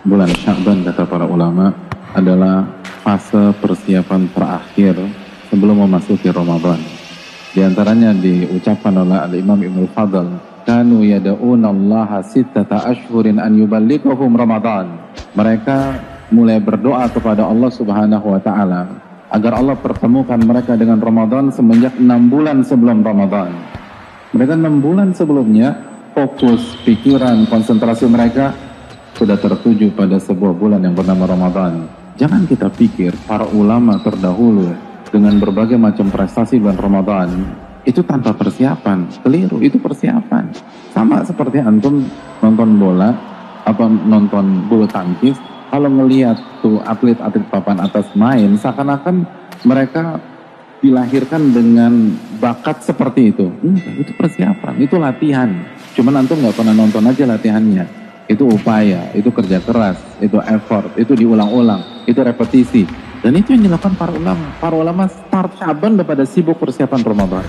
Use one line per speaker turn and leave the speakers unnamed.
bulan Sya'ban kata para ulama adalah fase persiapan terakhir sebelum memasuki Ramadan. Di antaranya diucapkan oleh Al-Imam Ibnu Fadl, "Kanu yad'una Allah sittata ashhurin an yuballighahum Ramadan." Mereka mulai berdoa kepada Allah Subhanahu wa taala agar Allah pertemukan mereka dengan Ramadan semenjak enam bulan sebelum Ramadan. Mereka enam bulan sebelumnya fokus pikiran konsentrasi mereka sudah tertuju pada sebuah bulan yang bernama Ramadan. Jangan kita pikir para ulama terdahulu dengan berbagai macam prestasi bulan Ramadan itu tanpa persiapan, keliru, itu persiapan. Sama seperti antum nonton bola apa nonton bulu tangkis, kalau ngelihat tuh atlet-atlet papan atas main, seakan-akan mereka dilahirkan dengan bakat seperti itu. Enggak, itu persiapan, itu latihan. Cuman antum nggak pernah nonton aja latihannya itu upaya, itu kerja keras, itu effort, itu diulang-ulang, itu repetisi. Dan itu yang dilakukan para ulama. Para ulama start Syaban udah pada sibuk persiapan Ramadan.